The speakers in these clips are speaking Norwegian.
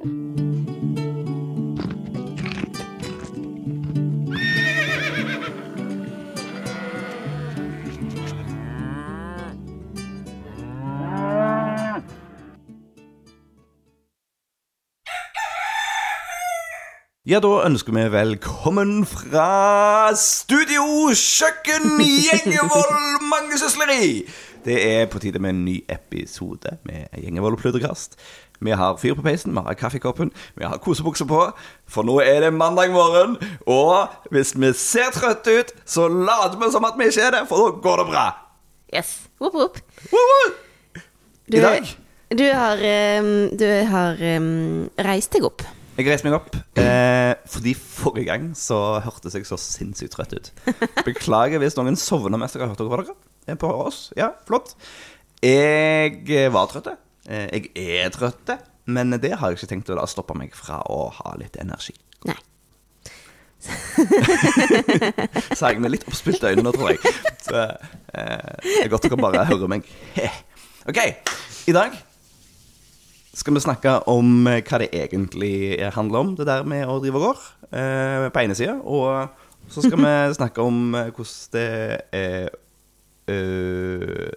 Ja, da ønsker vi velkommen fra studio kjøkken Gjengevold mangesysleri. Det er på tide med en ny episode med Gjengevold og pludrekast. Vi har fyr på peisen, vi har kaffekoppen, vi har kosebukser på. For nå er det mandag morgen, og hvis vi ser trøtte ut, så later vi som at vi ikke er det, for da går det bra. Yes. Whoop, whoop. Woo, woo. Du, I dag Du har, du har um, reist deg opp. Jeg reiste meg opp eh, fordi forrige gang så hørtes jeg så sinnssykt trøtt ut. Beklager hvis noen sovner mens dere hørte på dere. Eh, På oss. Ja, flott. Jeg var trøtt. Eh, jeg er trøtt, men det har jeg ikke tenkt å la stoppe meg fra å ha litt energi. Nei. Sa jeg med litt oppspilte øyne nå, tror jeg. Så, eh, det er godt dere bare hører meg. OK. I dag skal vi snakke om eh, hva det egentlig handler om, det der med å drive og går, eh, på ene sida. Og så skal vi snakke om eh, hvordan det eh, eh,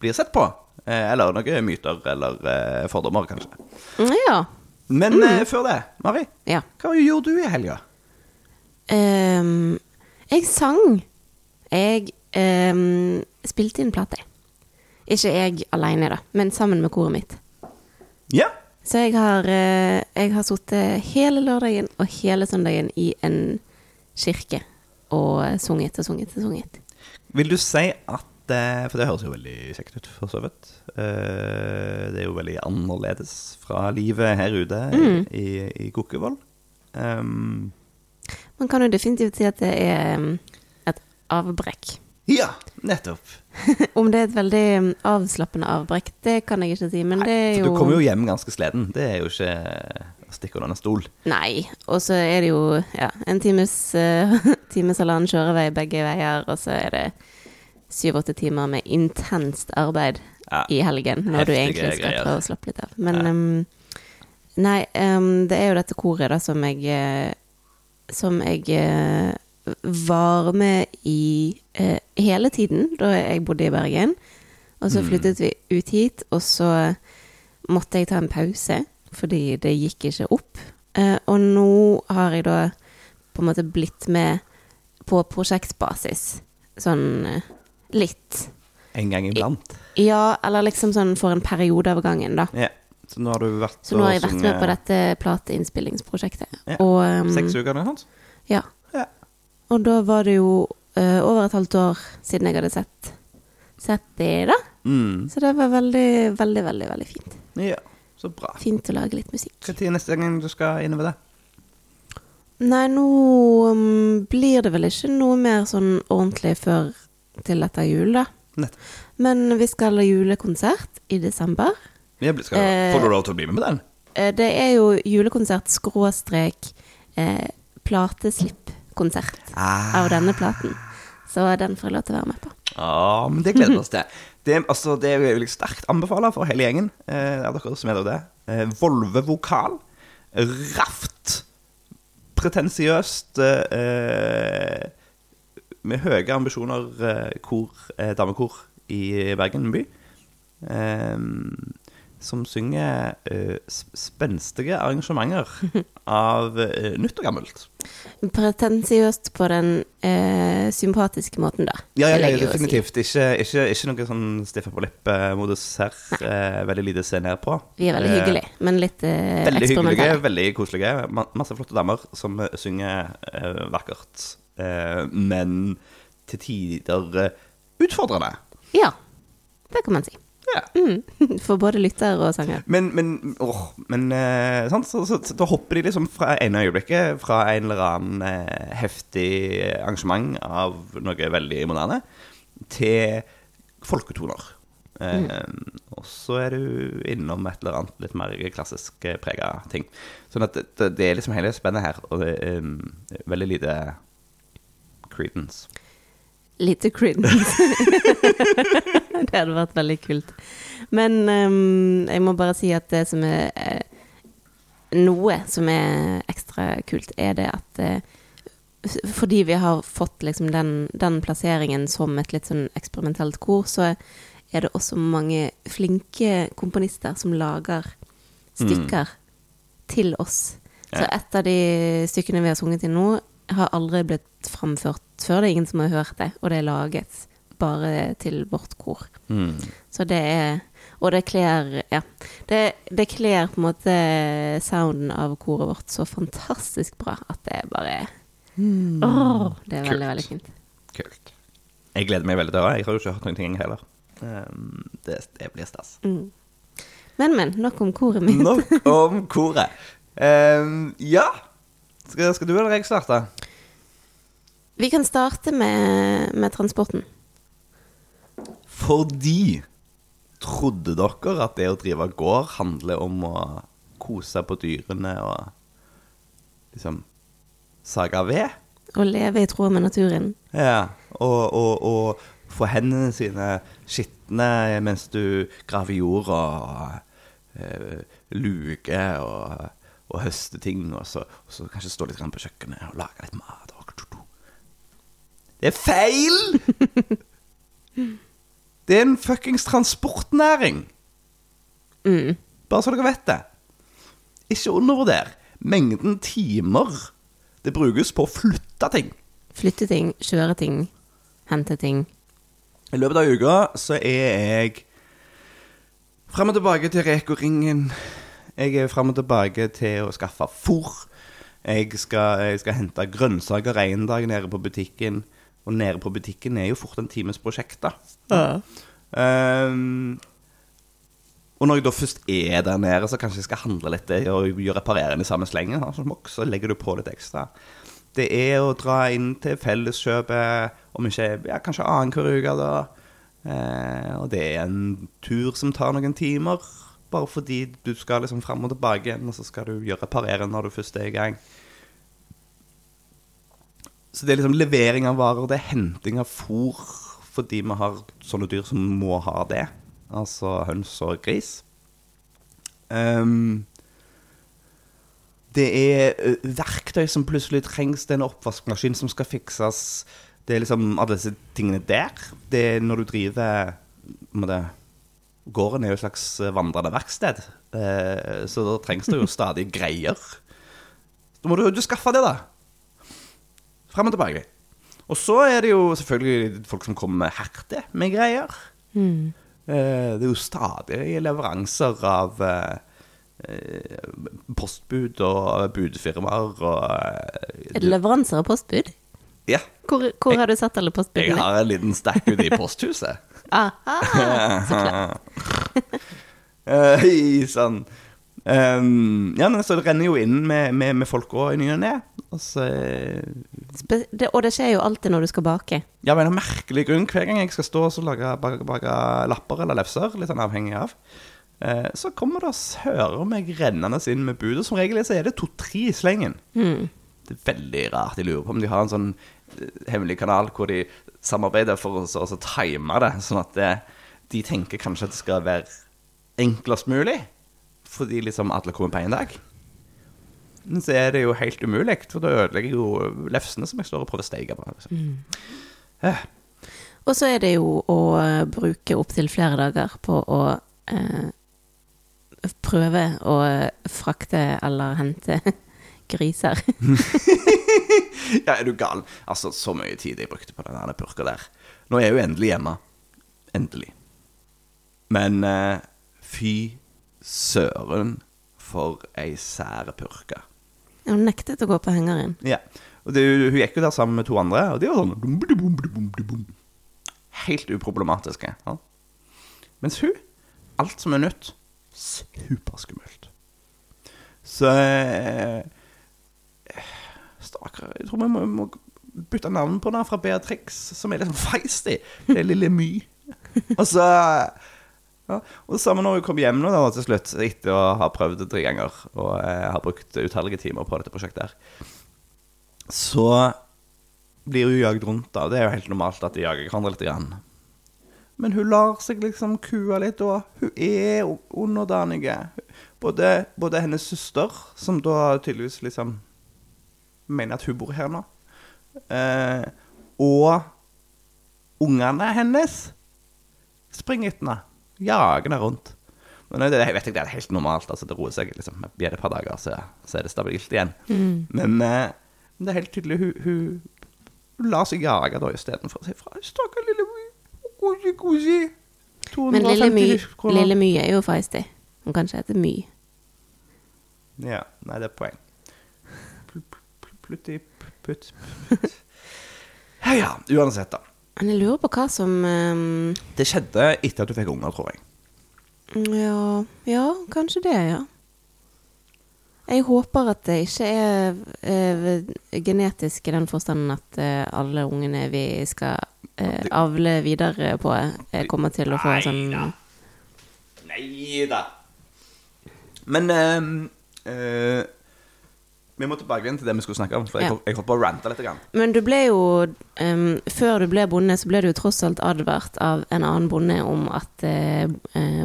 blir sett på. Eh, eller noen myter eller eh, fordommer, kanskje. Mm, Ja. Men eh, før det, Mari, ja. hva gjorde du i helga? Um, jeg sang. Jeg um, spilte inn plate. Ikke jeg alene, da, men sammen med koret mitt. Ja. Så jeg har, uh, jeg har sittet hele lørdagen og hele søndagen i en kirke og sunget og sunget og sunget. Vil du si at eh, For det høres jo veldig kjekt ut, for så vidt. Eh, Det er jo veldig annerledes fra livet her ute Mm. i, i, Kokkevoll. Um, Man kan jo definitivt si at det er et avbrekk. ja, nettopp. Om det er et veldig avslappende avbrekk, det kan jeg ikke si, men det er jo du kommer jo hjem ganske sliten. Det er jo ikke å stikke under en stol. Nei. Og så er det jo ja, en times, uh, times halvannen kjørevei begge veier, og så er det syv-åtte timer med intenst arbeid Ja. i helgen, når du egentlig skal greier. prøve å slappe litt av. Men Ja. um, nei, um, det er jo dette koret da som jeg eh, Som jeg eh, var med i uh, hele tiden da jeg bodde i Bergen. Og så Mm. flyttet vi ut hit, og så måtte jeg ta en pause, fordi det gikk ikke opp. Uh, og nå har jeg da på en måte blitt med på prosjektbasis. Sånn eh, litt. En gang iblant. Ja, eller liksom sånn for en periode av gangen, da. Ja. Så nå har du vært Så nå har jeg vært med på dette plateinnspillingsprosjektet. Ja. Og, um, Seks uker eller noe sånt? Ja. Ja. Og da var det jo uh, over et halvt år siden jeg hadde sett, sett det, da. Mm. Så det var veldig, veldig, veldig veldig fint. Ja, så bra. Fint å lage litt musikk. Når er neste gang du skal innover det? Nei, nå um, blir det vel ikke noe mer sånn ordentlig før til etter jul, da. Nett. Men vi skal ha julekonsert i desember. Ja, skal, Eh, får du lov til å bli med på den? Eh, Det er jo julekonsert skråstrek eh, plateslippkonsert Ah. av denne platen. Så den får jeg lov til å være med på. Ja, men det gleder vi oss til. Det, altså, det vil jeg sterkt anbefale for hele gjengen. Eh, av dere som er det. Eh, Volve vokal. Raft. Pretensiøst. Eh, med høye ambisjoner eh, kor, eh, damekor i Bergen by. Eh, som synger eh, spenstige arrangementer av nytt og gammelt. Pretensiøst på den sympatiske måten, da. Ja, ja, ja definitivt. Ikke, ikke, ikke noe sånn stiffe på lipp-modus her. Veldig lite se ned på. Vi er veldig hyggelige, men litt eh, Veldig hyggelige, eksperimentelle. veldig koselige. Ma masse flotte damer som synger vakkert. Eh, men til tider eh, utfordrende. Ja, det kan man si. Ja. Mm. For både lytter og sanger. Men, men, åh, men eh, sant? Så, så, så da hopper de liksom fra ene øyeblikket fra en eller annen eh, heftig arrangement av noe veldig moderne, til folketoner. Eh, Og så er du innom et eller annet litt mer klassisk eh, prega ting. Sånn at det, det er liksom hele spennet her, og det er veldig lite credence. Lite credence. det hadde vært veldig kult. Men um, jeg må bare si at det som er eh, noe som er ekstra kult, er det at eh, fordi vi har fått liksom den, den plasseringen som et litt sånn eksperimentelt kor, så er det også mange flinke komponister som lager stykker til oss. Så et av de stykkene vi har sunget til nå, har aldri blitt framført før. Det er ingen som har hørt det, og det er laget bare til vårt kor. Mm. Så det er Og det kler Ja. Det, det kler på en måte sounden av koret vårt så fantastisk bra at det er bare Åh, Det er veldig, Kult. veldig fint. Kult. Jeg gleder meg veldig til det. Jeg har jo ikke hørt noen ting heller. Um, det, det blir stas. Mm. Men, men. Nok om koret mitt. Nok om koret. Um, ja. Skal, skal du eller jeg starte? Vi kan starte med, med transporten. Fordi Trodde dere at det å drive gård handler om å kose på dyrene og liksom sage ved? Å leve i tråd med naturen. Ja, og, og, og få hendene sine skitne mens du graver jord og uh, luker og, og høste ting, og så, og så kanskje stå litt på kjøkkenet og lage litt mat. Det er feil! Det er en fuckings transportnæring. Mm. Bare så dere vet det. Ikke undervurder mengden timer det brukes på å flytte ting. Flytte ting, kjøre ting, hente ting. I løpet av uka så er jeg frem og tilbake til Reko-ringen. Jeg er frem og tilbake til å skaffe fôr. Jeg skal, jeg skal hente grønnsaker en dag nede på butikken. Og nede på butikken er jo fort en times prosjekt, da. Ehm, og når jeg da først er der nede, så kanskje jeg skal handle litt og gjøre reparerende i samme slengen, så legger du på litt ekstra. Det er å dra inn til Felleskjøpet, om ikke ja, kanskje annenhver uke, da. Eh, og det er en tur som tar noen timer, bare fordi du skal liksom fram og tilbake igjen, og så skal du gjøre parere når du først er i gang. Så det er liksom levering av varer, det er henting av fôr, fordi vi har sånne dyr som må ha det. Altså høns og gris. Um, det er verktøy som plutselig trengs. Det er en oppvaskmaskin som skal fikses. Det er liksom alle disse tingene der. Det er når du driver med det, Gården er jo et slags vandrende verksted, eh, så da trengs det jo stadig greier. Da må du, du skaffe det, da. Frem og tilbake. Og så er det jo selvfølgelig folk som kommer med herte med greier. Mm. Eh, Det er jo stadig leveranser av eh, eh, postbud og budfirmaer og eh, Er det leveranser av postbud? Ja. Hvor, hvor har du satt alle postbudene? Jeg har en liten stack ute i posthuset. Aha, så klart. uh, i sånn um, Ja, så det renner jo inn med, med, med folk òg i ny og ne. Og så Spe det, og det skjer jo alltid når du skal bake. Ja, av en merkelig grunn, hver gang jeg skal stå og lage bake, bake lapper eller lefser, litt sånn avhengig av, eh, så kommer det hører meg rennende inn med bud. Og som regel så er det to-tre i slengen. Mm. Det er veldig rart. Jeg lurer på om de har en sånn eh, hemmelig kanal hvor de samarbeider for å så- så time det, sånn at det, de tenker kanskje at det skal være enklest mulig, fordi liksom alle kommer på én dag. Men så er det jo helt umulig, for da ødelegger jeg jo lefsene som jeg står og prøver å steike på. Liksom. Eh, Og så er det jo å eh, bruke opptil flere dager på å eh, prøve å frakte eller hente griser. Ja, er du gal? Altså, så mye tid jeg brukte på den der purka der. Nå er jeg jo endelig hjemme. Endelig. Men eh, fy søren for ei sære purke. Hun nektet å gå på hengeren. Ja. Og det, hun gikk jo der sammen med to andre, og de var sånn. Helt uproblematiske. Ja. Mens hun, alt som er nytt, superskummelt. Så eh, Stakkar. Jeg tror vi må, må bytte navn på den fra Beatrix, som er litt sånn feisty. Det er lille My. Og så ja, og det samme når hun kom hjem nå da, til slutt, etter å ha prøvd det tre ganger og eh, har brukt utallige timer på dette prosjektet her, så blir hun jagd rundt. da Det er jo helt normalt at de jager hverandre litt. Grann. Men hun lar seg liksom kue litt, og hun er underdanig. Både, både hennes søster, som da tydeligvis liksom mener at hun bor her nå, eh, og ungene hennes springer etter henne. Jager henne rundt. Men det, jeg vet ikke, det er helt normalt. altså Det roer seg. liksom Blir det et par dager, så, så er det stabilt igjen. Men eh, det er helt tydelig hun, hun, hun lar seg jage da istedenfor å si fra. Stakkar lille My. Kosi, kosi. Men Lille My, 250. Lille My er jo feisty. Hun kan ikke hete My. Ja, nei, det er poeng. Pl- pl- Plutti, putt, putt. Ja, ja. Uansett, da. Men jeg lurer på hva som um... Det skjedde etter at du fikk unger, tror jeg. Ja, ja, kanskje det, ja. Jeg håper at det ikke er eh, genetisk i den forstanden at eh, alle ungene vi skal eh, avle videre på, eh, kommer til å få Nei sånn da. Nei da. Men ehm, eh, Vi må tilbake igjen til det vi skulle snakke om, for jeg, Ja. jeg holdt på å rante litt. Grann. Men du ble jo um, Før du ble bonde, så ble du jo tross alt advart av en annen bonde om at eh,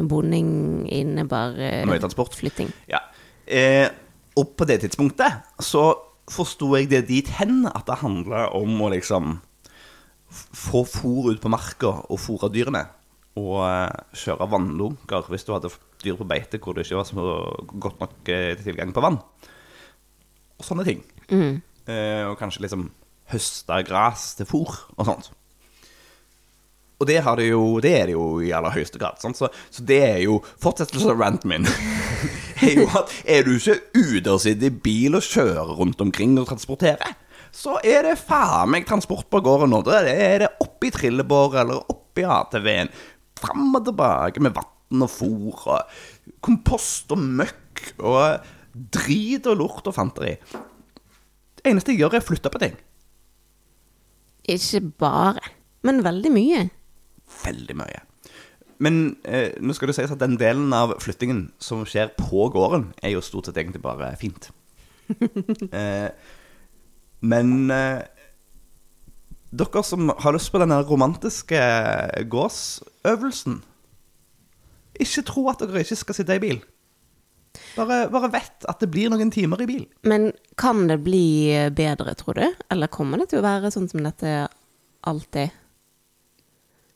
bonding innebar uh, flytting. Ja. Eh, og på det tidspunktet så forsto jeg det dit hen at det handla om å liksom få fôr ut på marka og fôre dyrene. Og kjøre vannlunker hvis du hadde dyr på beite hvor det ikke var så godt nok tilgang på vann. Og sånne ting. Mm. Eh, og kanskje liksom høste gress til fôr og sånt. Og det, har det, jo, det er det jo i aller høyeste grad. Så, så det er jo Fortsettelsen av ranten min er jo at er du ikke ute og sitter i bil og kjører rundt omkring og transporterer, så er det faen meg transport på gården nå. Det er det oppi trillebåret eller oppi ATV-en. Fram og tilbake med vann og fôr og kompost og møkk og drit og lort og fanteri. Det eneste jeg gjør, er å flytte på ting. Ikke bare, men veldig mye. Veldig mye. Men eh, nå skal det sies at den delen av flyttingen som skjer på gården, er jo stort sett egentlig bare fint. eh, men eh, dere som har lyst på denne romantiske gårdsøvelsen Ikke tro at dere ikke skal sitte i bil. Bare, bare vet at det blir noen timer i bil. Men kan det bli bedre, tror du? Eller kommer det til å være sånn som dette alltid?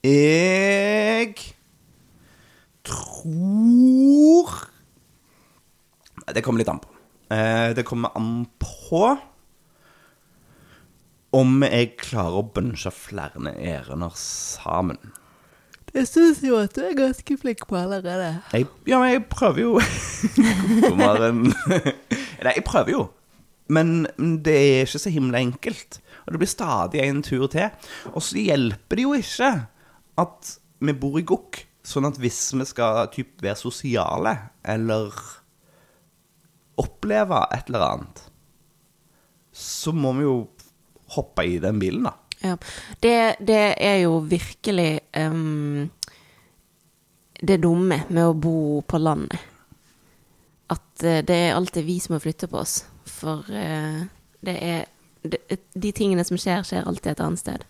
Jeg tror Det kommer litt an på. Eh, Det kommer an på om jeg klarer å bunche flere ærender sammen. Det syns jo at du er ganske flink på allerede. Jeg, ja, men jeg prøver jo. Nei, jeg prøver jo. Men det er ikke så himla enkelt. Og det blir stadig en tur til. Og så hjelper det jo ikke at vi bor i gokk, sånn at hvis vi skal typ være sosiale, eller oppleve et eller annet, så må vi jo hoppe i den bilen, da. Ja. Det, det er jo virkelig um, det dumme med å bo på landet. At uh, det er alltid vi som må flytte på oss. For uh, det er det, De tingene som skjer, skjer alltid et annet sted.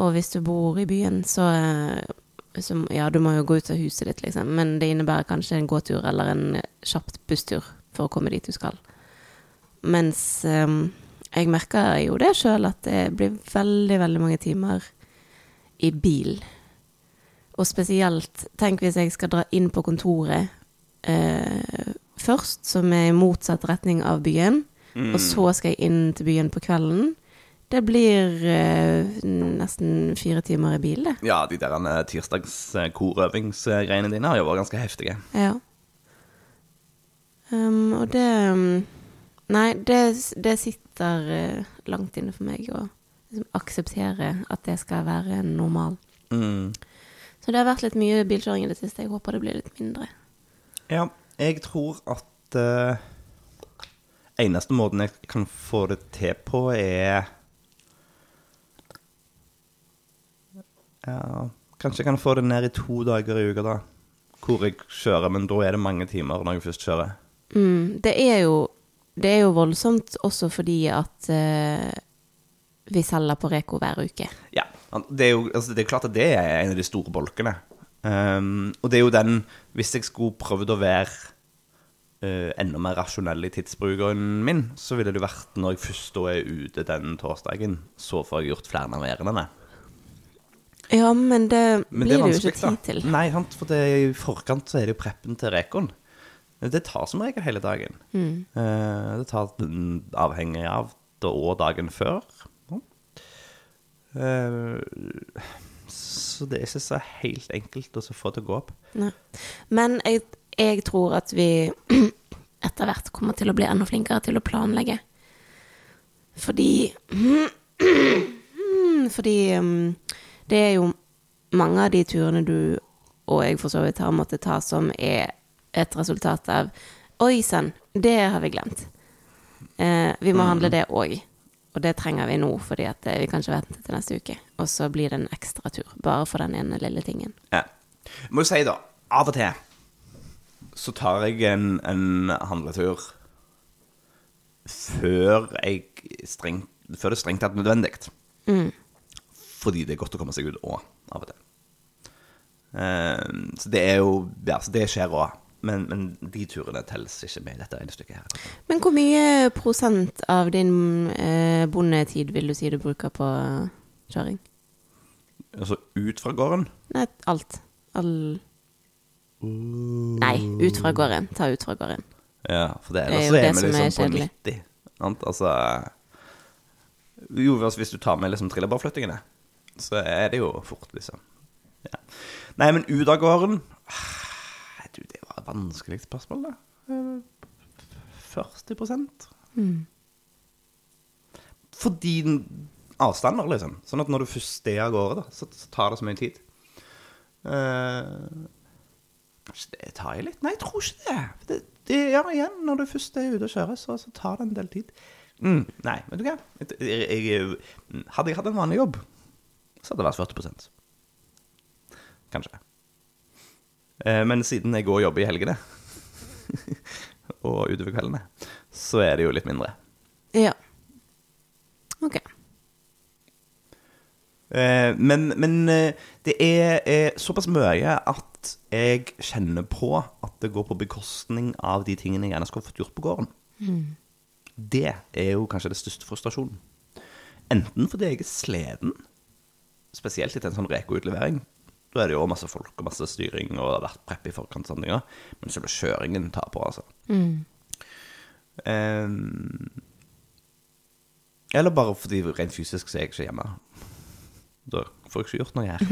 Og hvis du bor i byen, så, eh, så Ja, du må jo gå ut av huset ditt, liksom. Men det innebærer kanskje en gåtur eller en kjapt busstur for å komme dit du skal. Mens ehm, jeg merker jo det sjøl, at det blir veldig, veldig mange timer i bil. Og spesielt, tenk hvis jeg skal dra inn på kontoret eh, først, som er i motsatt retning av byen, og så skal jeg inn til byen på kvelden. Det blir eh, nesten fire timer i bil, det. Ja, de der tirsdagskorøvingsgreiene eh, dine har jo vært ganske heftige. Ja. Um, og det um, Nei, det, det sitter eh, langt inne for meg å liksom, akseptere at det skal være normal. Mm. Så det har vært litt mye bilkjøring i det siste. Jeg håper det blir litt mindre. Ja, jeg tror at uh, eneste måten jeg kan få det til på, er Ja, kanskje jeg kan få det ned i to dager i uka, da. Hvor jeg kjører, men da er det mange timer når jeg først kjører. Mm, det, er jo, det er jo voldsomt også fordi at uh, vi selger på Reko hver uke. Ja, Det er jo altså, det er klart at det er en av de store bolkene. Um, og det er jo den Hvis jeg skulle prøvd å være uh, enda mer rasjonell i tidsbruken min, så ville det vært når jeg først da er ute den torsdagen, så får jeg gjort flere av ærendene. Ja, men det Men blir det, jo ikke tid til. Nei, sant, for det, i forkant så er det jo preppen til rekon. Det tar som regel hele dagen. Mm. Uh, det tar avhengig av det og dagen før. Eh, så det er ikke så helt enkelt å få til å gå opp. Nei. Men jeg, jeg tror at vi etter hvert kommer til å bli enda flinkere til å planlegge. Fordi Fordi um, det er jo mange av de turene du og jeg for så vidt har måttet ta, som er et resultat av Oi sann, det har vi glemt. Eh, vi må handle det òg. Og det trenger vi nå, fordi eh, vi kan ikke vente til neste uke. Og så blir det en ekstra tur, bare for den ene lille tingen. Ja. Jeg må jo si, da, av og til så tar jeg en, en handletur før strengt, Før det er strengt tatt nødvendig. Fordi det er godt å komme seg ut òg, av og til. Eh, så det er jo Ja, så det skjer òg. Men, men de turene telles ikke med i dette regnestykket her. Men hvor mye prosent av din eh, bondetid vil du si du bruker på kjøring? Altså ut fra gården Nei, alt. All Nei, ut fra gården. Ta ut fra gården. Ja, for det, Det er jo så er det vi som liksom på 90. Sant? Altså Jo, altså hvis du tar med liksom trillebårflyttingene, så er det jo fort, liksom. Ja. Nei, men ut av gården ah, Du, det var et vanskelig spørsmål, da. 40 mm. Fordi avstander, liksom. Sånn at når du først er av gårde, da, så, så tar det så mye tid. Eh, Kanskje det tar jeg litt? Nei, jeg tror ikke det. det, det ja, igjen, når du først er ute og kjører, så, så tar det en del tid. Mm, nei, vet du hva? Jeg, jeg, jeg, hadde jeg hatt en vanlig jobb, så hadde det vært 40 Kanskje. Eh, men siden jeg går og jobber i helgene, og utover kveldene, så er det jo litt mindre. Ja. Ok. Eh, men men eh, det er, er såpass mye at jeg kjenner på at det går på bekostning av de tingene jeg gjerne skulle fått gjort på gården. Det er jo kanskje det største frustrasjonen. Enten fordi jeg er sliten, spesielt etter en sånn Reko-utlevering. Da er det jo masse folk og masse styring, og det har vært prepp i forkant. sånne ting. Men selve kjøringen tar på, altså. Ehm, eller bare fordi rent fysisk så er jeg ikke hjemme. Da får jeg ikke gjort noe her.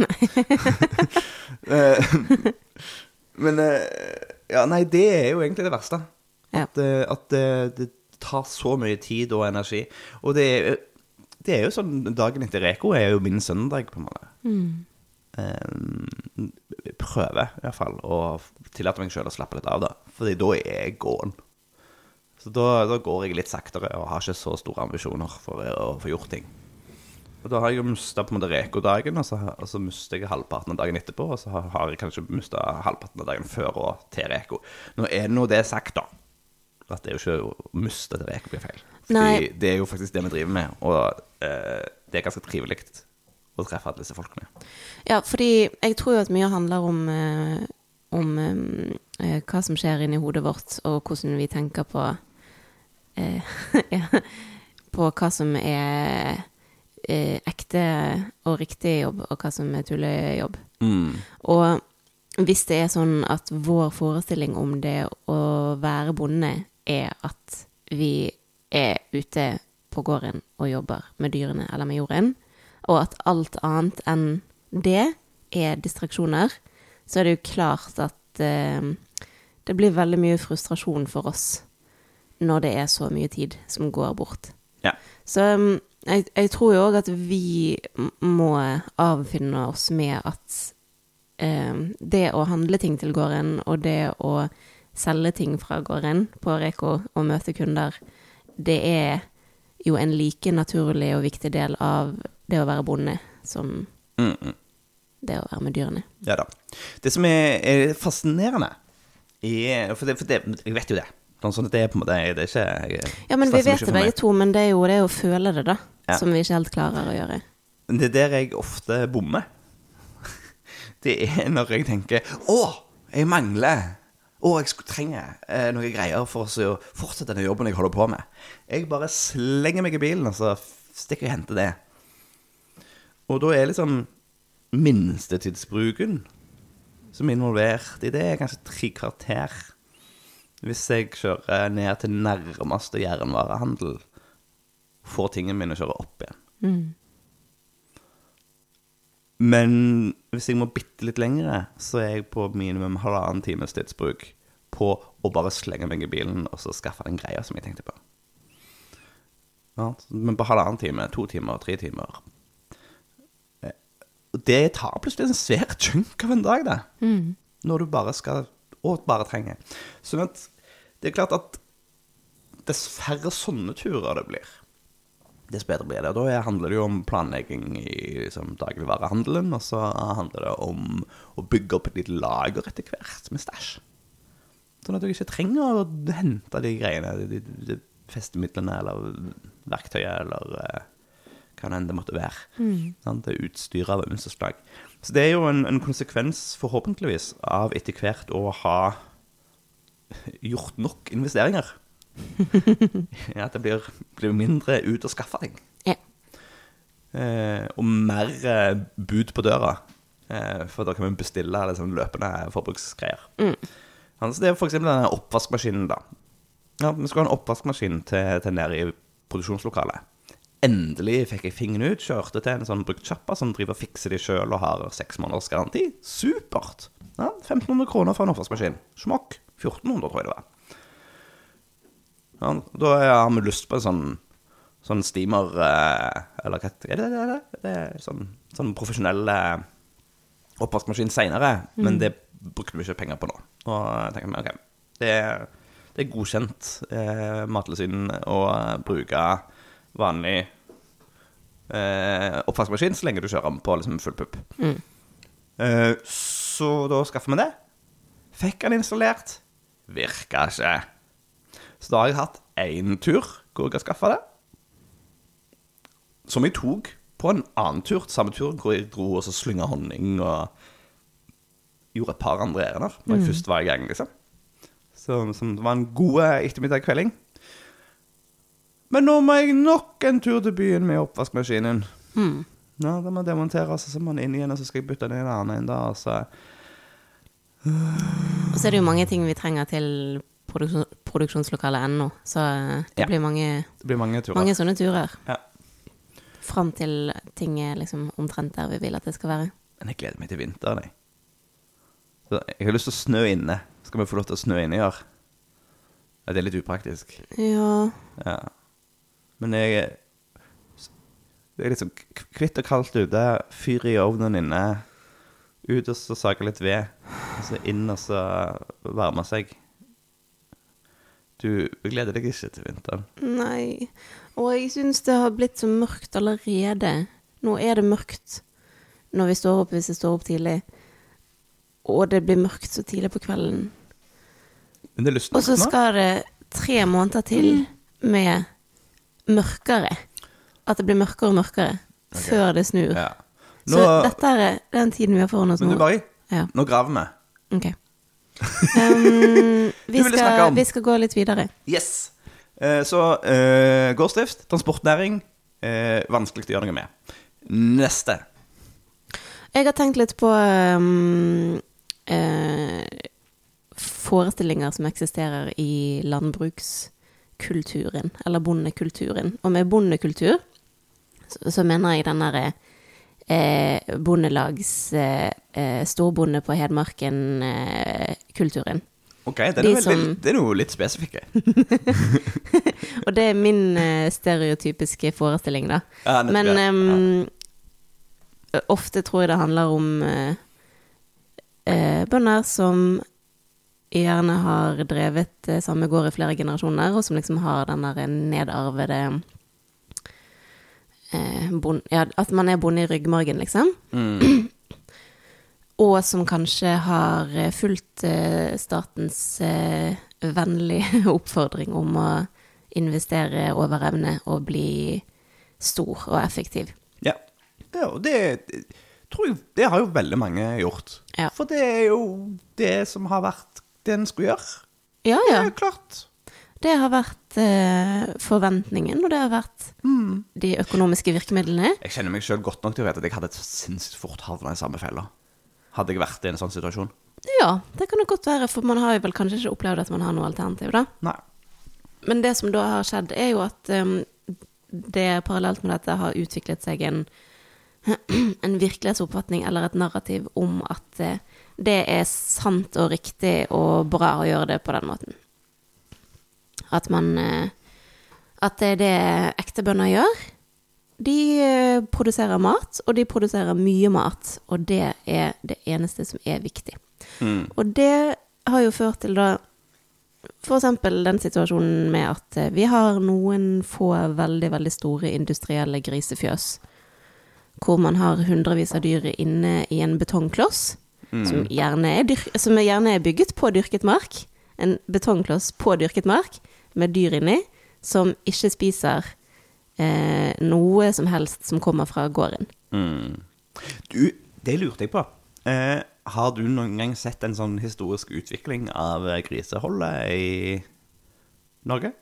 Eh, Men eh, Ja, nei, det er jo egentlig det verste. Ja. At, eh, at det, det tar så mye tid og energi. Og det er, det er jo sånn Dagen etter Reko er jo min søndag, på en måte. Eh, i hvert fall å tillate meg sjøl å slappe litt av, da. Fordi da er jeg gåen. Så da, da går jeg litt saktere og har ikke så store ambisjoner for å få gjort ting. Og da har jeg jo mista på en måte Reko-dagen, og så, og så mister jeg halvparten av dagen etterpå. Og så har, har jeg kanskje mista halvparten av dagen før og til Reko. Nå er nå det sagt, da. At det er jo ikke å miste til Reko blir feil. Fordi Nei. det er jo faktisk det vi driver med, og eh, det er ganske trivelig å treffe alle disse folkene. Ja, fordi jeg tror jo at mye handler om, eh, om eh, hva som skjer inni hodet vårt, og hvordan vi tenker på eh, ja, På hva som er eh, ekte og riktig jobb, og hva som er tullejobb. Mm. Og hvis det er sånn at vår forestilling om det å være bonde er at vi er ute på gården og jobber med dyrene eller med jorden, og at alt annet enn det er distraksjoner, så er det jo klart at eh, det blir veldig mye frustrasjon for oss når det er så mye tid som går bort. Ja. Så um, jeg, jeg tror jo òg at vi må avfinne oss med at eh, det å handle ting til gården, og det å selge ting fra gården på Reko og møte kunder, det er jo en like naturlig og viktig del av det å være bonde som Mm, mm. det å være med dyrene. Ja da. Det som er, er fascinerende er for det, for det, Jeg vet jo det. Sånn at det er på en måte Det er ikke jeg, Ja, men vi vet det begge to, men det er jo det å føle det, da, Ja. som vi ikke helt klarer å gjøre. Det er der jeg ofte bommer. Det er når jeg tenker Å, jeg mangler Å, jeg skulle trenge eh, noen greier for å fortsette denne jobben jeg holder på med. Jeg bare slenger meg i bilen, og så stikker jeg og henter det. Og da er liksom minstetidsbruken som er involvert i det, er kanskje tre kvarter. Hvis jeg kjører ned til nærmeste jernvarehandel, får tingene mine og kjører opp igjen. Mm. Men hvis jeg må bitte litt lengre, så er jeg på minimum halvannen times tidsbruk på å bare slenge meg i bilen og så skaffe den greia som jeg tenkte på. Ja, men på halvannen time, to timer, tre timer eh, Det tar plutselig en svær chunk av en dag, det. Mm. Når du bare skal Og bare trenger. Sånn at det er klart at dess færre sånne turer det blir, dess bedre blir det. Og da handler det jo om planlegging i liksom, dagligvarehandelen, og så handler det om å bygge opp et lite lager etter hvert med stæsj. Sånn at du ikke trenger å hente de greiene, de, de, de festemidlene eller verktøyet eller eh, hva det enn det måtte være. Sant? Det er utstyret av minste slag. Så det er jo en, en konsekvens, forhåpentligvis, av etter hvert å ha gjort nok investeringer. ja, det blir, blir mindre ut å skaffe ting. Ja. Eh, og mer eh, bud på døra. Eh, for da kan vi bestille liksom, løpende forbruksgreier. Altså, det er eksempel denne oppvaskmaskinen, da. Ja, vi skulle ha en oppvaskmaskin til, til nede i produksjonslokalet. Endelig fikk jeg fingeren ut, kjørte til en sånn bruktsjappa som driver og fikser de sjøl og har seks måneders garanti. Supert! Ja, 1500 kroner for en oppvaskmaskin. Smokk. 1400, tror jeg det var. Ja, da har vi lyst på en sånn, sånn steamer eh, Eller hva er det det? Det? det er sånn, sånn profesjonell eh, oppvaskmaskin seinere, men det brukte vi ikke penger på nå. Og jeg tenker vi, ok, det det er godkjent eh, Mattilsynet å bruke vanlig eh, oppvaskmaskin så lenge du kjører den på liksom, full pupp. Eh, så da skaffer vi det. Fikk den installert. Virka ikke. Så da har jeg hatt én tur hvor jeg har skaffa det. Som jeg tok på en annen tur, samme tur, hvor jeg dro og så slynga honning og gjorde et par andre ærender når jeg først var i gang, liksom. Så, som det var en god ettermiddag kvelding. Men nå må jeg nok en tur til byen med oppvaskmaskinen. Ja, da må jeg demontere, så må den inn igjen, og så skal jeg bytte den i en annen en da, og så Og så er det jo mange ting vi trenger til produksjon, produksjonslokalet ennå, så det Ja. blir mange, Det blir mange turer. mange sånne turer. Ja. Fram til ting er liksom omtrent der vi vil at det skal være. Men jeg gleder meg til vinteren, jeg. Så jeg har lyst til å snø inne. Skal vi få lov til å snø inne i år? Ja, det er litt upraktisk. Ja. Ja. Men jeg Det er liksom kvitt og kaldt ute, fyr i ovnen inne, ut og så sage litt ved, og så inn og så varme seg. Du gleder deg ikke til vinteren? Nei. Og jeg syns det har blitt så mørkt allerede. Nå er det mørkt når vi står opp, hvis jeg står opp tidlig. Og det blir mørkt så tidlig på kvelden. Men det er lyst Og så skal det tre måneder til med mørkere. At det blir mørkere og mørkere før det snur. Ja. Nå, Så dette er den tiden vi har foran oss men du, Bari, Ja. nå graver vi. Ok. Um, vi, skal, vi skal gå litt videre. Yes. Eh, så eh, gårdsdrift, transportnæring, eh, vanskelig å gjøre noe med. Neste. Jeg har tenkt litt på um, eh, forestillinger som eksisterer i landbrukskulturen, eller bondekulturen. Og med bondekultur så, så mener jeg den derre eh, bondelags eh, eh, storbonde på Hedmarken-kulturen. Ok, den er, De som- det er noe litt spesifikke. Og det er min eh, stereotypiske forestilling, da. Ja, Men ja. ehm, ofte tror jeg det handler om uh, uh, bønder som gjerne har drevet uh, samme gård i flere generasjoner, og som liksom har den der nedarvede bon, Ja, at man er bonde i ryggmargen, liksom. Mm. Og som kanskje har eh, fulgt eh, statens eh, vennlige oppfordring om å investere over evne og bli stor og effektiv. ja. Ja, og det tror jeg Det har jo veldig mange gjort. Ja. For det er jo det som har vært det en skulle gjøre. Ja, ja. Det er er klart. Det har vært eh, forventningen, og det har vært de økonomiske virkemidlene. Jeg kjenner meg sjøl godt nok til å vite at jeg hadde sinnssykt fort havna i samme fella. Hadde jeg vært i en sånn situasjon. Ja, det kan det godt være, for man har jo vel kanskje ikke opplevd at man har noe alternativ, da. Nei. Men det som da har skjedd, er jo at um, det parallelt med dette har utviklet seg en, en virkelighetsoppfatning eller et narrativ om at uh, det er sant og riktig og bra å gjøre det på den måten. At man uh, At det er det ekte bønder gjør. De eh, produserer mat, og de produserer mye mat, og det er det eneste som er viktig. Mm. Og det har jo ført til da eksempel den situasjonen med at eh, vi har noen få veldig, veldig store industrielle grisefjøs. Hvor man har hundrevis av dyr inne i en betongkloss, som, gjerne er dyr, som er gjerne er bygget på dyrket mark. En betongkloss på dyrket mark med dyr inni, som ikke spiser eh, noe som helst som kommer fra gården. Mm. Du, det lurte jeg på. Eh, har du noen gang sett en sånn historisk utvikling av eh, griseholdet i Norge?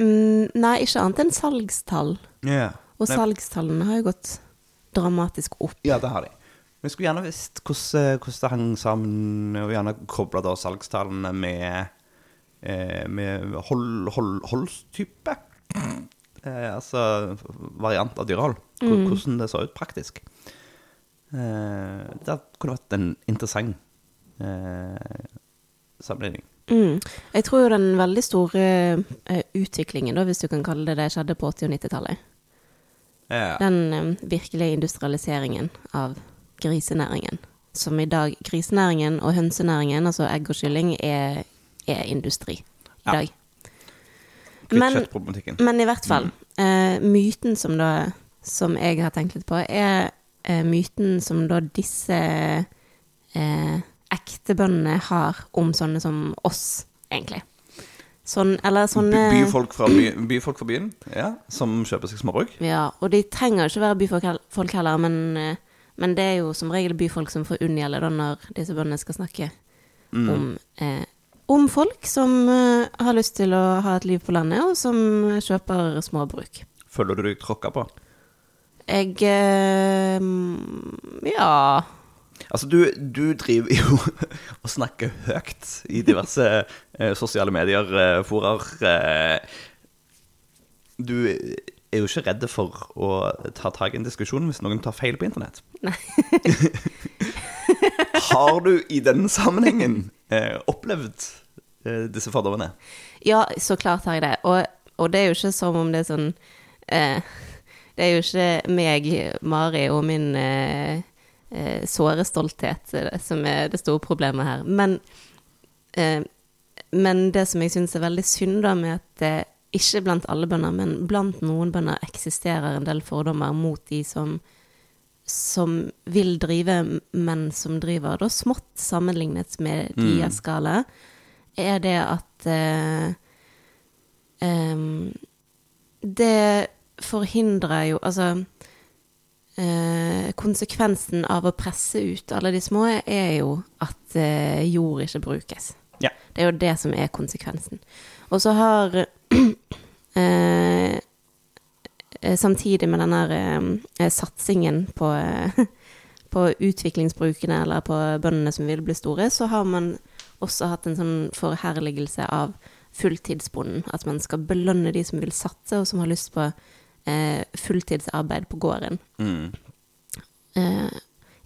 Mm, nei, ikke annet enn salgstall. Yeah. Og Nei. salgstallene har jo gått dramatisk opp. Ja, det har de. Men jeg skulle gjerne visst hvordan, hvordan det hang sammen, og gjerne kobla salgstallene med, eh, med hold, hold, holdstype. Eh, altså variant av dyrehold. Hvor- Hvordan det så ut praktisk. Eh, det kunne vært en interessant eh, sammenligning. Mm. Jeg tror jo den veldig store utviklingen, da, hvis du kan kalle det det, skjedde på 80- og 90-tallet. Ja. Den virkelige industrialiseringen av grisenæringen. Som i dag Grisenæringen og hønsenæringen, altså egg og kylling, er, er industri i Ja. dag. Men- i hvert fall, Uh, myten som da Som jeg har tenkt litt på, er uh, myten som da disse uh, ekte bøndene har om sånne som oss, egentlig. Sånn, eller sånne By, byfolk, fra by, byfolk fra byen, ja, som kjøper seg småbruk. Ja, og de trenger jo ikke være byfolk heller, men, eh, men det er jo som regel byfolk som får unngjelde da når disse bøndene skal snakke om, eh, om folk som eh, har lyst til å ha et liv på landet, og som kjøper småbruk. Føler du deg tråkka på? Jeg eh, Ja. Altså, du, du driver jo og snakker høyt i diverse eh, sosiale medier, forer. Eh, du er jo ikke redd for å ta tak i en diskusjon hvis noen tar feil på internett. Nei. Har du i den sammenhengen eh, opplevd eh, disse fordommene? Ja, så klart har jeg det. Og, og det er jo ikke som om det er sånn eh, Det er jo ikke meg, Mari, og min eh, eh, såre stolthet eh, som er det store problemet her. Men, men det som jeg syns er veldig synd da med at det ikke blant alle bønder, men blant noen bønder eksisterer en del fordommer mot de som som vil drive, men som driver da smått sammenlignet med Mm. deres skala, er det at uh, um, Det forhindrer jo Altså eh, Konsekvensen av å presse ut alle de små er jo at eh, jord ikke brukes. Ja. Det er jo det som er konsekvensen. Og så har Samtidig med den der eh, satsingen på, eh, på utviklingsbrukene eller på bøndene som vil bli store, så har man også hatt en sånn forherligelse av fulltidsbonden. At man skal belønne de som vil satse, og som har lyst på eh, fulltidsarbeid på gården. Mm. Eh,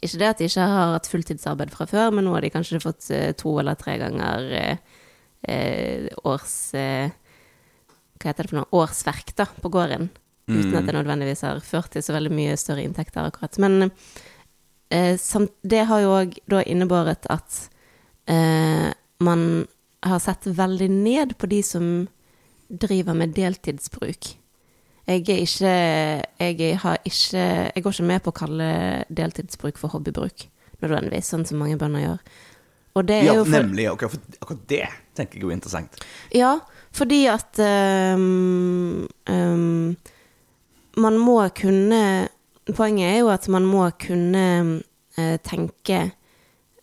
ikke det at de ikke har hatt fulltidsarbeid fra før, men nå har de kanskje fått eh, to eller tre ganger eh, eh, års eh, Hva heter det for noe? Årsverk da, på gården. Uten at det nødvendigvis har ført til så veldig mye større inntekter, akkurat. Men eh, samt, det har jo òg da innebåret at eh, man har sett veldig ned på de som driver med deltidsbruk. Jeg er ikke Jeg har ikke Jeg går ikke med på å kalle deltidsbruk for hobbybruk, nødvendigvis, sånn som mange bønder gjør. Ja, for, nemlig. Akkurat, akkurat det tenker jeg er interessant. Ja, fordi at um, ehm, man må kunne poenget er jo at man må kunne eh, tenke,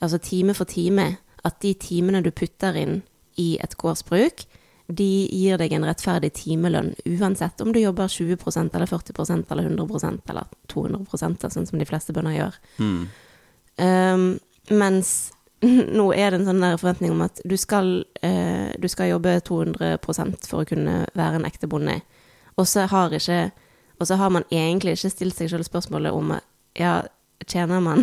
altså time for time, at de timene du putter inn i et gårdsbruk, de gir deg en rettferdig timelønn, uansett om du jobber 20% eller 40% eller 100% eller 200% sånn som de fleste bønder gjør. Mm. Um, mens nå er det en sånn der forventning om at du skal, eh, du skal jobbe 200% for å kunne være en ekte bonde. Og så har, ikke, og så har man egentlig ikke stilt seg selv spørsmålet om ja, tjener man,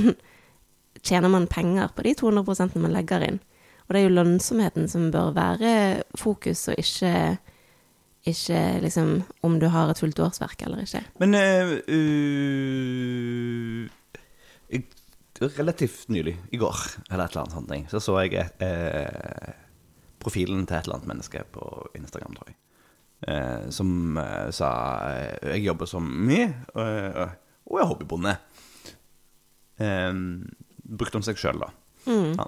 tjener man penger på de 200% man legger inn? Og det er jo lønnsomheten som bør være fokus, og ikke, ikke liksom om du har et fullt årsverk eller ikke. Men uh, uh, relativt nylig, i går, eller et eller annet sånt, så så jeg uh, profilen til et eller annet menneske på Instagram, tror jeg. Eh, som eh, sa eh, Jeg jobber som mye, og, og jeg er hobbybonde. Eh, brukte om seg sjøl, da. Ja.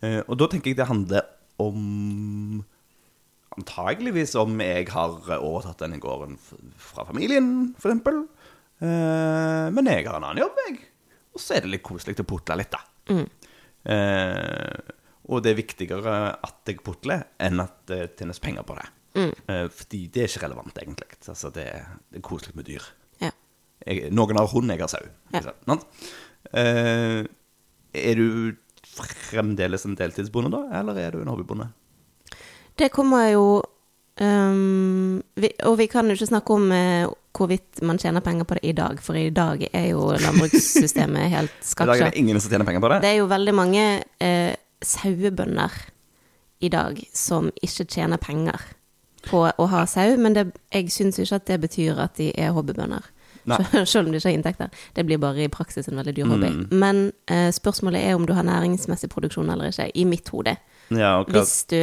Eh, og da tenker jeg det handler om Antageligvis om jeg har overtatt denne gården fra familien, for eksempel. Eh, men jeg har en annen jobb, jeg. Og så er det litt koselig å putle litt, da. Eh, og det er viktigere at jeg putler, enn at det tjenes penger på det. Eh, fordi det er ikke relevant, egentlig. Altså, det, er, det er koselig med dyr. Ja. Jeg, noen har hund, jeg har sau. Ja. Eh, er du fremdeles en deltidsbonde, da? Eller er du en hobbybonde? Det kommer jo um, vi, Og vi kan jo ikke snakke om uh, hvorvidt man tjener penger på det i dag, for i dag er jo landbrukssystemet helt I dag er det ingen som tjener penger på det. Det er jo veldig mange eh, sauebønder i dag som ikke tjener penger på å ha sau, men det, jeg syns ikke at det betyr at de er hobbybønder. Selv- om de ikke har inntekter. Det blir bare i praksis en veldig dyr hobby. Mm. Men eh, spørsmålet er om du har næringsmessig produksjon eller ikke, i mitt hode. Ja, okay. Hvis du,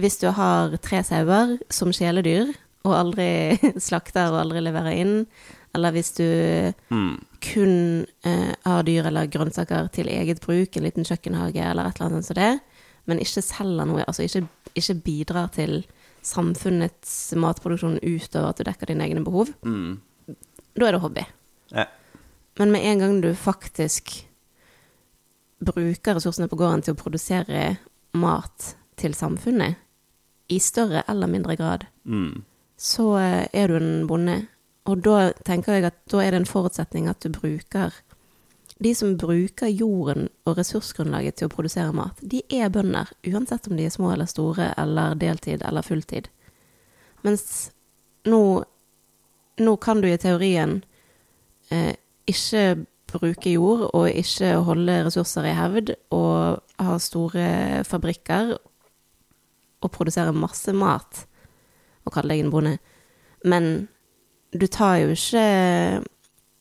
hvis du har tre sauer som kjæledyr, og aldri slakter og aldri leverer inn, eller hvis du mm, kun eh, har dyr eller grønnsaker til eget bruk, en liten kjøkkenhage eller et eller annet sånt som det, men ikke selger noe, altså ikke, ikke bidrar til samfunnets matproduksjon utover at du dekker dine egne behov, mm, da er det hobby. ja. Men med en gang du faktisk bruker ressursene på gården til å produsere mat til samfunnet, i større eller mindre grad, Mm, så eh, er du en bonde. Og da tenker jeg at da er det en forutsetning at du bruker De som bruker jorden og ressursgrunnlaget til å produsere mat, de er bønder, uansett om de er små eller store, eller deltid eller fulltid. Mens nå, nå kan du i teorien eh, ikke bruke jord og ikke holde ressurser i hevd og ha store fabrikker og produsere masse mat og kalle deg en bonde. Men du tar jo ikke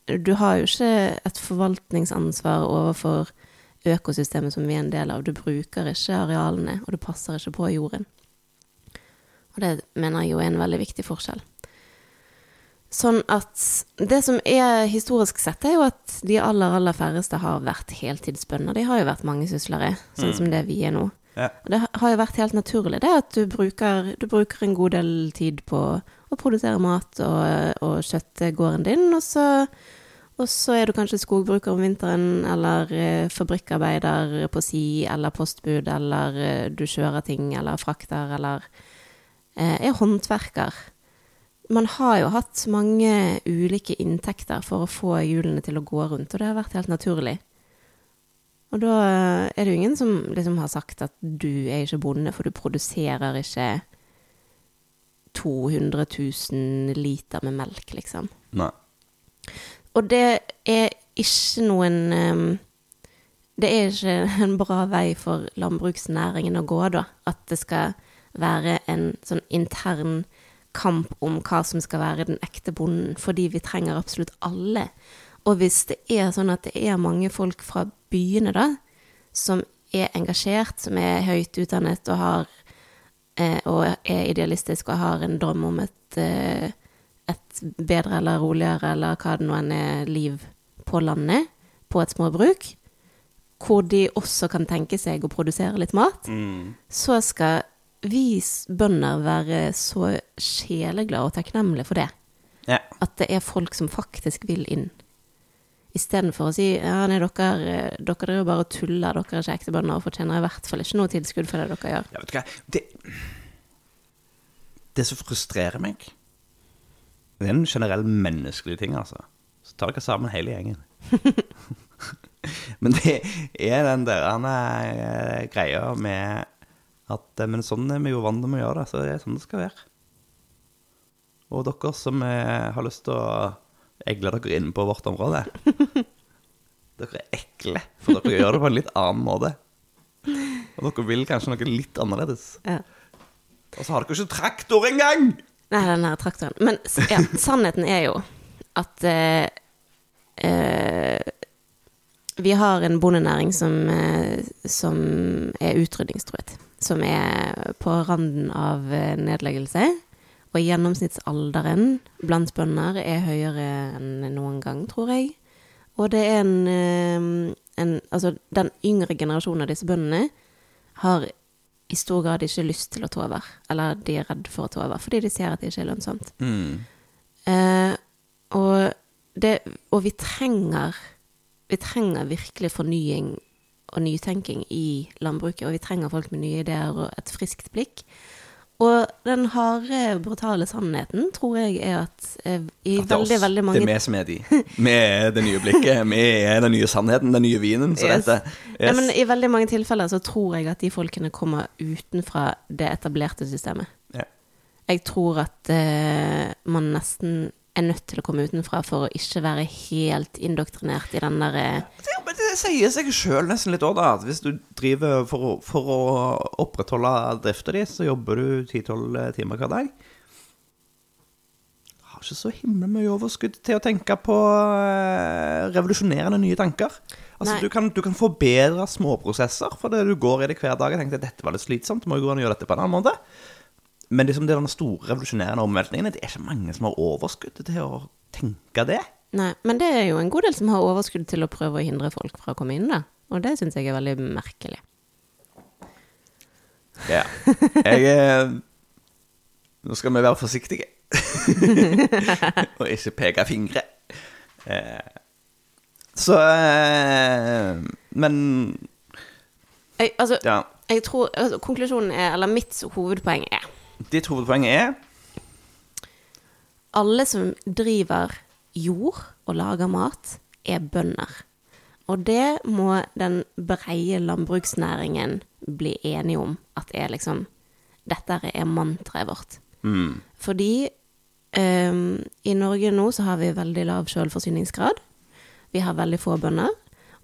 Du har jo ikke et forvaltningsansvar overfor økosystemet som vi er en del av. Du bruker ikke arealene, og du passer ikke på jorden. Og det mener jeg jo er en veldig viktig forskjell. Sånn at det som er historisk sett, er jo at de aller, aller færreste har vært heltidsbønder. De har jo vært mangesyslere, sånn som det vi er nå. ja. Og Det har jo vært helt naturlig, det at du bruker, du bruker en god del tid på å produsere mat og, og skjøtte gården din, og så, og så er du kanskje skogbruker om vinteren, eller eh, fabrikkarbeider på si, eller postbud, eller eh, du kjører ting, eller frakter, eller eh, er håndverker. Man har jo hatt mange ulike inntekter for å få hjulene til å gå rundt, og det har vært helt naturlig. Og da er det jo ingen som liksom har sagt at du er ikke bonde, for du produserer ikke 200 000 liter med melk, liksom. Nei. Og det er ikke noen um, Det er ikke en bra vei for landbruksnæringen å gå, da. At det skal være en sånn intern kamp om hva som skal være den ekte bonden, fordi vi trenger absolutt alle. Og hvis det er sånn at det er mange folk fra byene, da, som er engasjert, som er høyt utdannet og har og er idealistisk og har en drøm om et, eh, et bedre eller roligere eller hva det nå enn er liv på landet, på et småbruk, hvor de også kan tenke seg å produsere litt mat, Mm, så skal vi bønder være så sjeleglade og takknemlige for det. ja. At det er folk som faktisk vil inn. Istedenfor å si ja, nei, dere, dere driver bare og tuller, dere er ikke ekte bønder og fortjener i hvert fall ikke noe tilskudd for det dere gjør. Ja, vet du hva? Det, det som frustrerer meg, det er en generell menneskelig ting, altså. Så tar dere sammen hele gjengen. men det er den der er greia med at eh, Men sånn er vi jo vant med å gjøre det, så det er sånn det skal være. Og dere som eh, har lyst til å egle dere inn på vårt område Dere er ekle, for dere gjør det på en litt annen måte. Og dere vil kanskje noe litt annerledes. Ja. Og så har dere ikke traktor engang! Nei, den her traktoren. Men ja, sannheten er jo at eh, eh, vi har en bondenæring som, eh, som er utrydningstruet. Som er på randen av eh, nedleggelse. Og gjennomsnittsalderen blant bønder er høyere enn noen gang, tror jeg. Og det er en, eh, en Altså, den yngre generasjonen av disse bøndene har i stor grad ikke lyst til å ta over. Eller de er redd for å ta over, fordi de ser at det ikke er lønnsomt. Eh, og, det, og vi trenger Vi trenger virkelig fornying og nytenking i landbruket. Og vi trenger folk med nye ideer og et friskt blikk. Og den harde, brutale sannheten tror jeg er at eh, i At det er veldig, oss. veldig mange Det er vi som er de. Vi er det nye blikket. Vi er den nye sannheten, den nye vinen. Så Yes. dette Ja, men I veldig mange tilfeller så tror jeg at de folkene kommer utenfra det etablerte systemet. Ja. Jeg tror at eh, man nesten er nødt til å komme utenfra for å ikke være helt indoktrinert i den der eh, Ja, men det sier seg sjøl nesten litt òg, da. At hvis du driver for å, for å opprettholde drifta di, så jobber du 10-12 timer hver dag. Har ikke så himla mye overskudd til å tenke på eh, revolusjonerende nye tanker. Altså, du kan, du kan forbedre småprosesser fordi du går i det hver dag og tenker at dette var litt slitsomt, må jo gå an å gjøre dette på en annen måte. Men liksom den store revolusjonerende omveltningen det er ikke mange som har overskudd til å tenke det. Nei, men det er jo en god del som har overskudd til å prøve å hindre folk fra å komme inn, da. Og det syns jeg er veldig merkelig. Ja. Jeg eh, Nå skal vi være forsiktige. Og ikke peke fingre. Eh, så eh, Men Jeg, altså, ja. jeg tror altså, Konklusjonen er, eller mitt hovedpoeng er Ditt hovedpoeng er alle som driver jord og lager mat, er bønder. Og det må den breie landbruksnæringen bli enige om at er liksom Dette er mantraet vårt. mm, Fordi um, i Norge nå så har vi veldig lav selvforsyningsgrad. Vi har veldig få bønder.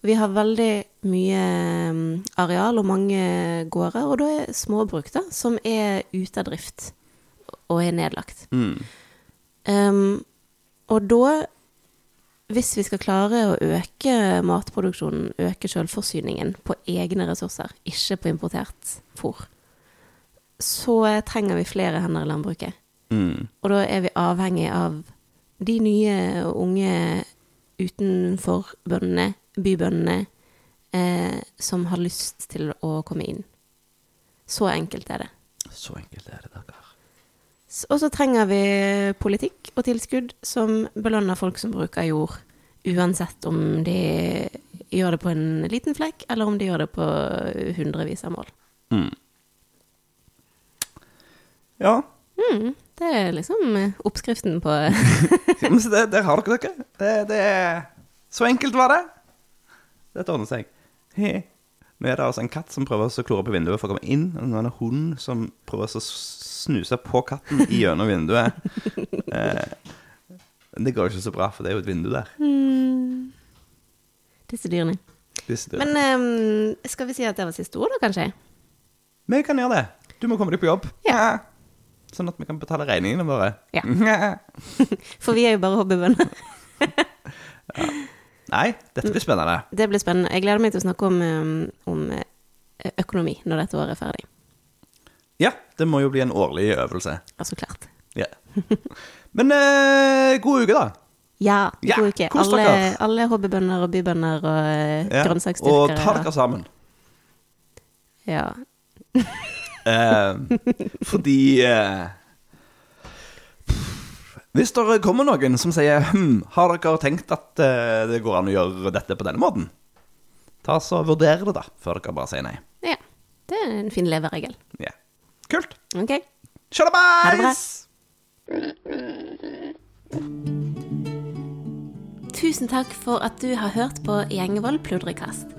Vi har veldig mye ehm, areal og mange gårder, og da er småbruk da, som er ute av drift og er nedlagt. mm, Um, og da, hvis vi skal klare å øke matproduksjonen, øke selvforsyningen på egne ressurser, ikke på importert fôr, så trenger vi flere hender i landbruket. mm, Og da er vi avhengig av de nye og unge utenfor bøndene, bybøndene, eh, som har lyst til å komme inn. Så enkelt er det. Så enkelt er det, dere. Og så trenger vi politikk og tilskudd som belønner folk som bruker jord, uansett om de gjør det på en liten flekk, eller om de gjør det på hundrevis av mål. Mm. Ja. Mm, det er liksom oppskriften på det, der har dere dere. Det, det Så enkelt var det. Dette ordner seg. He. Nå er det altså en katt som prøver å klore på vinduet for å komme inn, og nå er det en hund som prøver å snuse på katten gjennom vinduet. Eh, det går jo ikke så bra, for det er jo et vindu der. disse dyrene. Disse dyrene. Men um, skal vi si at det var siste ord, da, kanskje? Vi kan gjøre det. Du må komme deg på jobb. Ja. Sånn at vi kan betale regningene våre. Ja. For vi er jo bare hobbybønder. Nei, dette blir spennende. Det blir spennende. Jeg gleder meg til å snakke om, eh, om eh, økonomi når dette året er ferdig. Ja, det må jo bli en årlig øvelse. Ja, så klart. Ja. Men eh, god uke, da. Ja, Ja, god uke. kos Alle, dere. alle hobbybønder og bybønder og ja. grønnsaksdyrkere. Og ta dere sammen. Ja. Eh, fordi eh, Hvis det kommer noen som sier hm, har dere tenkt at eh, det går an å gjøre dette på denne måten? Ta så Vurder det, da, før dere bare sier nei. Ja. Det er en fin leveregel. Ja. Kult. Ok. Sjalabais! Tusen takk for at du har hørt på Gjengevold pludrekast.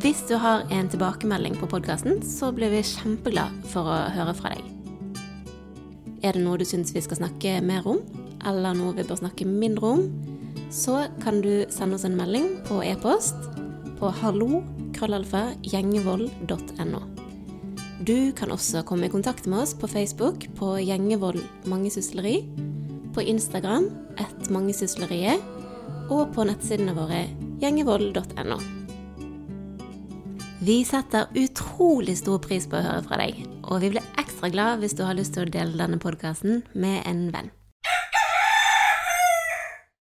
Hvis du har en tilbakemelding på podkasten, så blir vi kjempeglad for å høre fra deg. Er det noe du syns vi skal snakke mer om, eller noe vi bør snakke mindre om, så kan du sende oss en melding på e-post på hallo-gjengevold.no. Du kan også komme i kontakt med oss på Facebook på Gjengevold mangesysleri, på Instagram ett mangesysleriet, og på nettsidene våre gjengevold.no. Vi setter utrolig stor pris på å høre fra deg, og vi blir ekstra glad hvis du har lyst til å dele denne podkasten med en venn.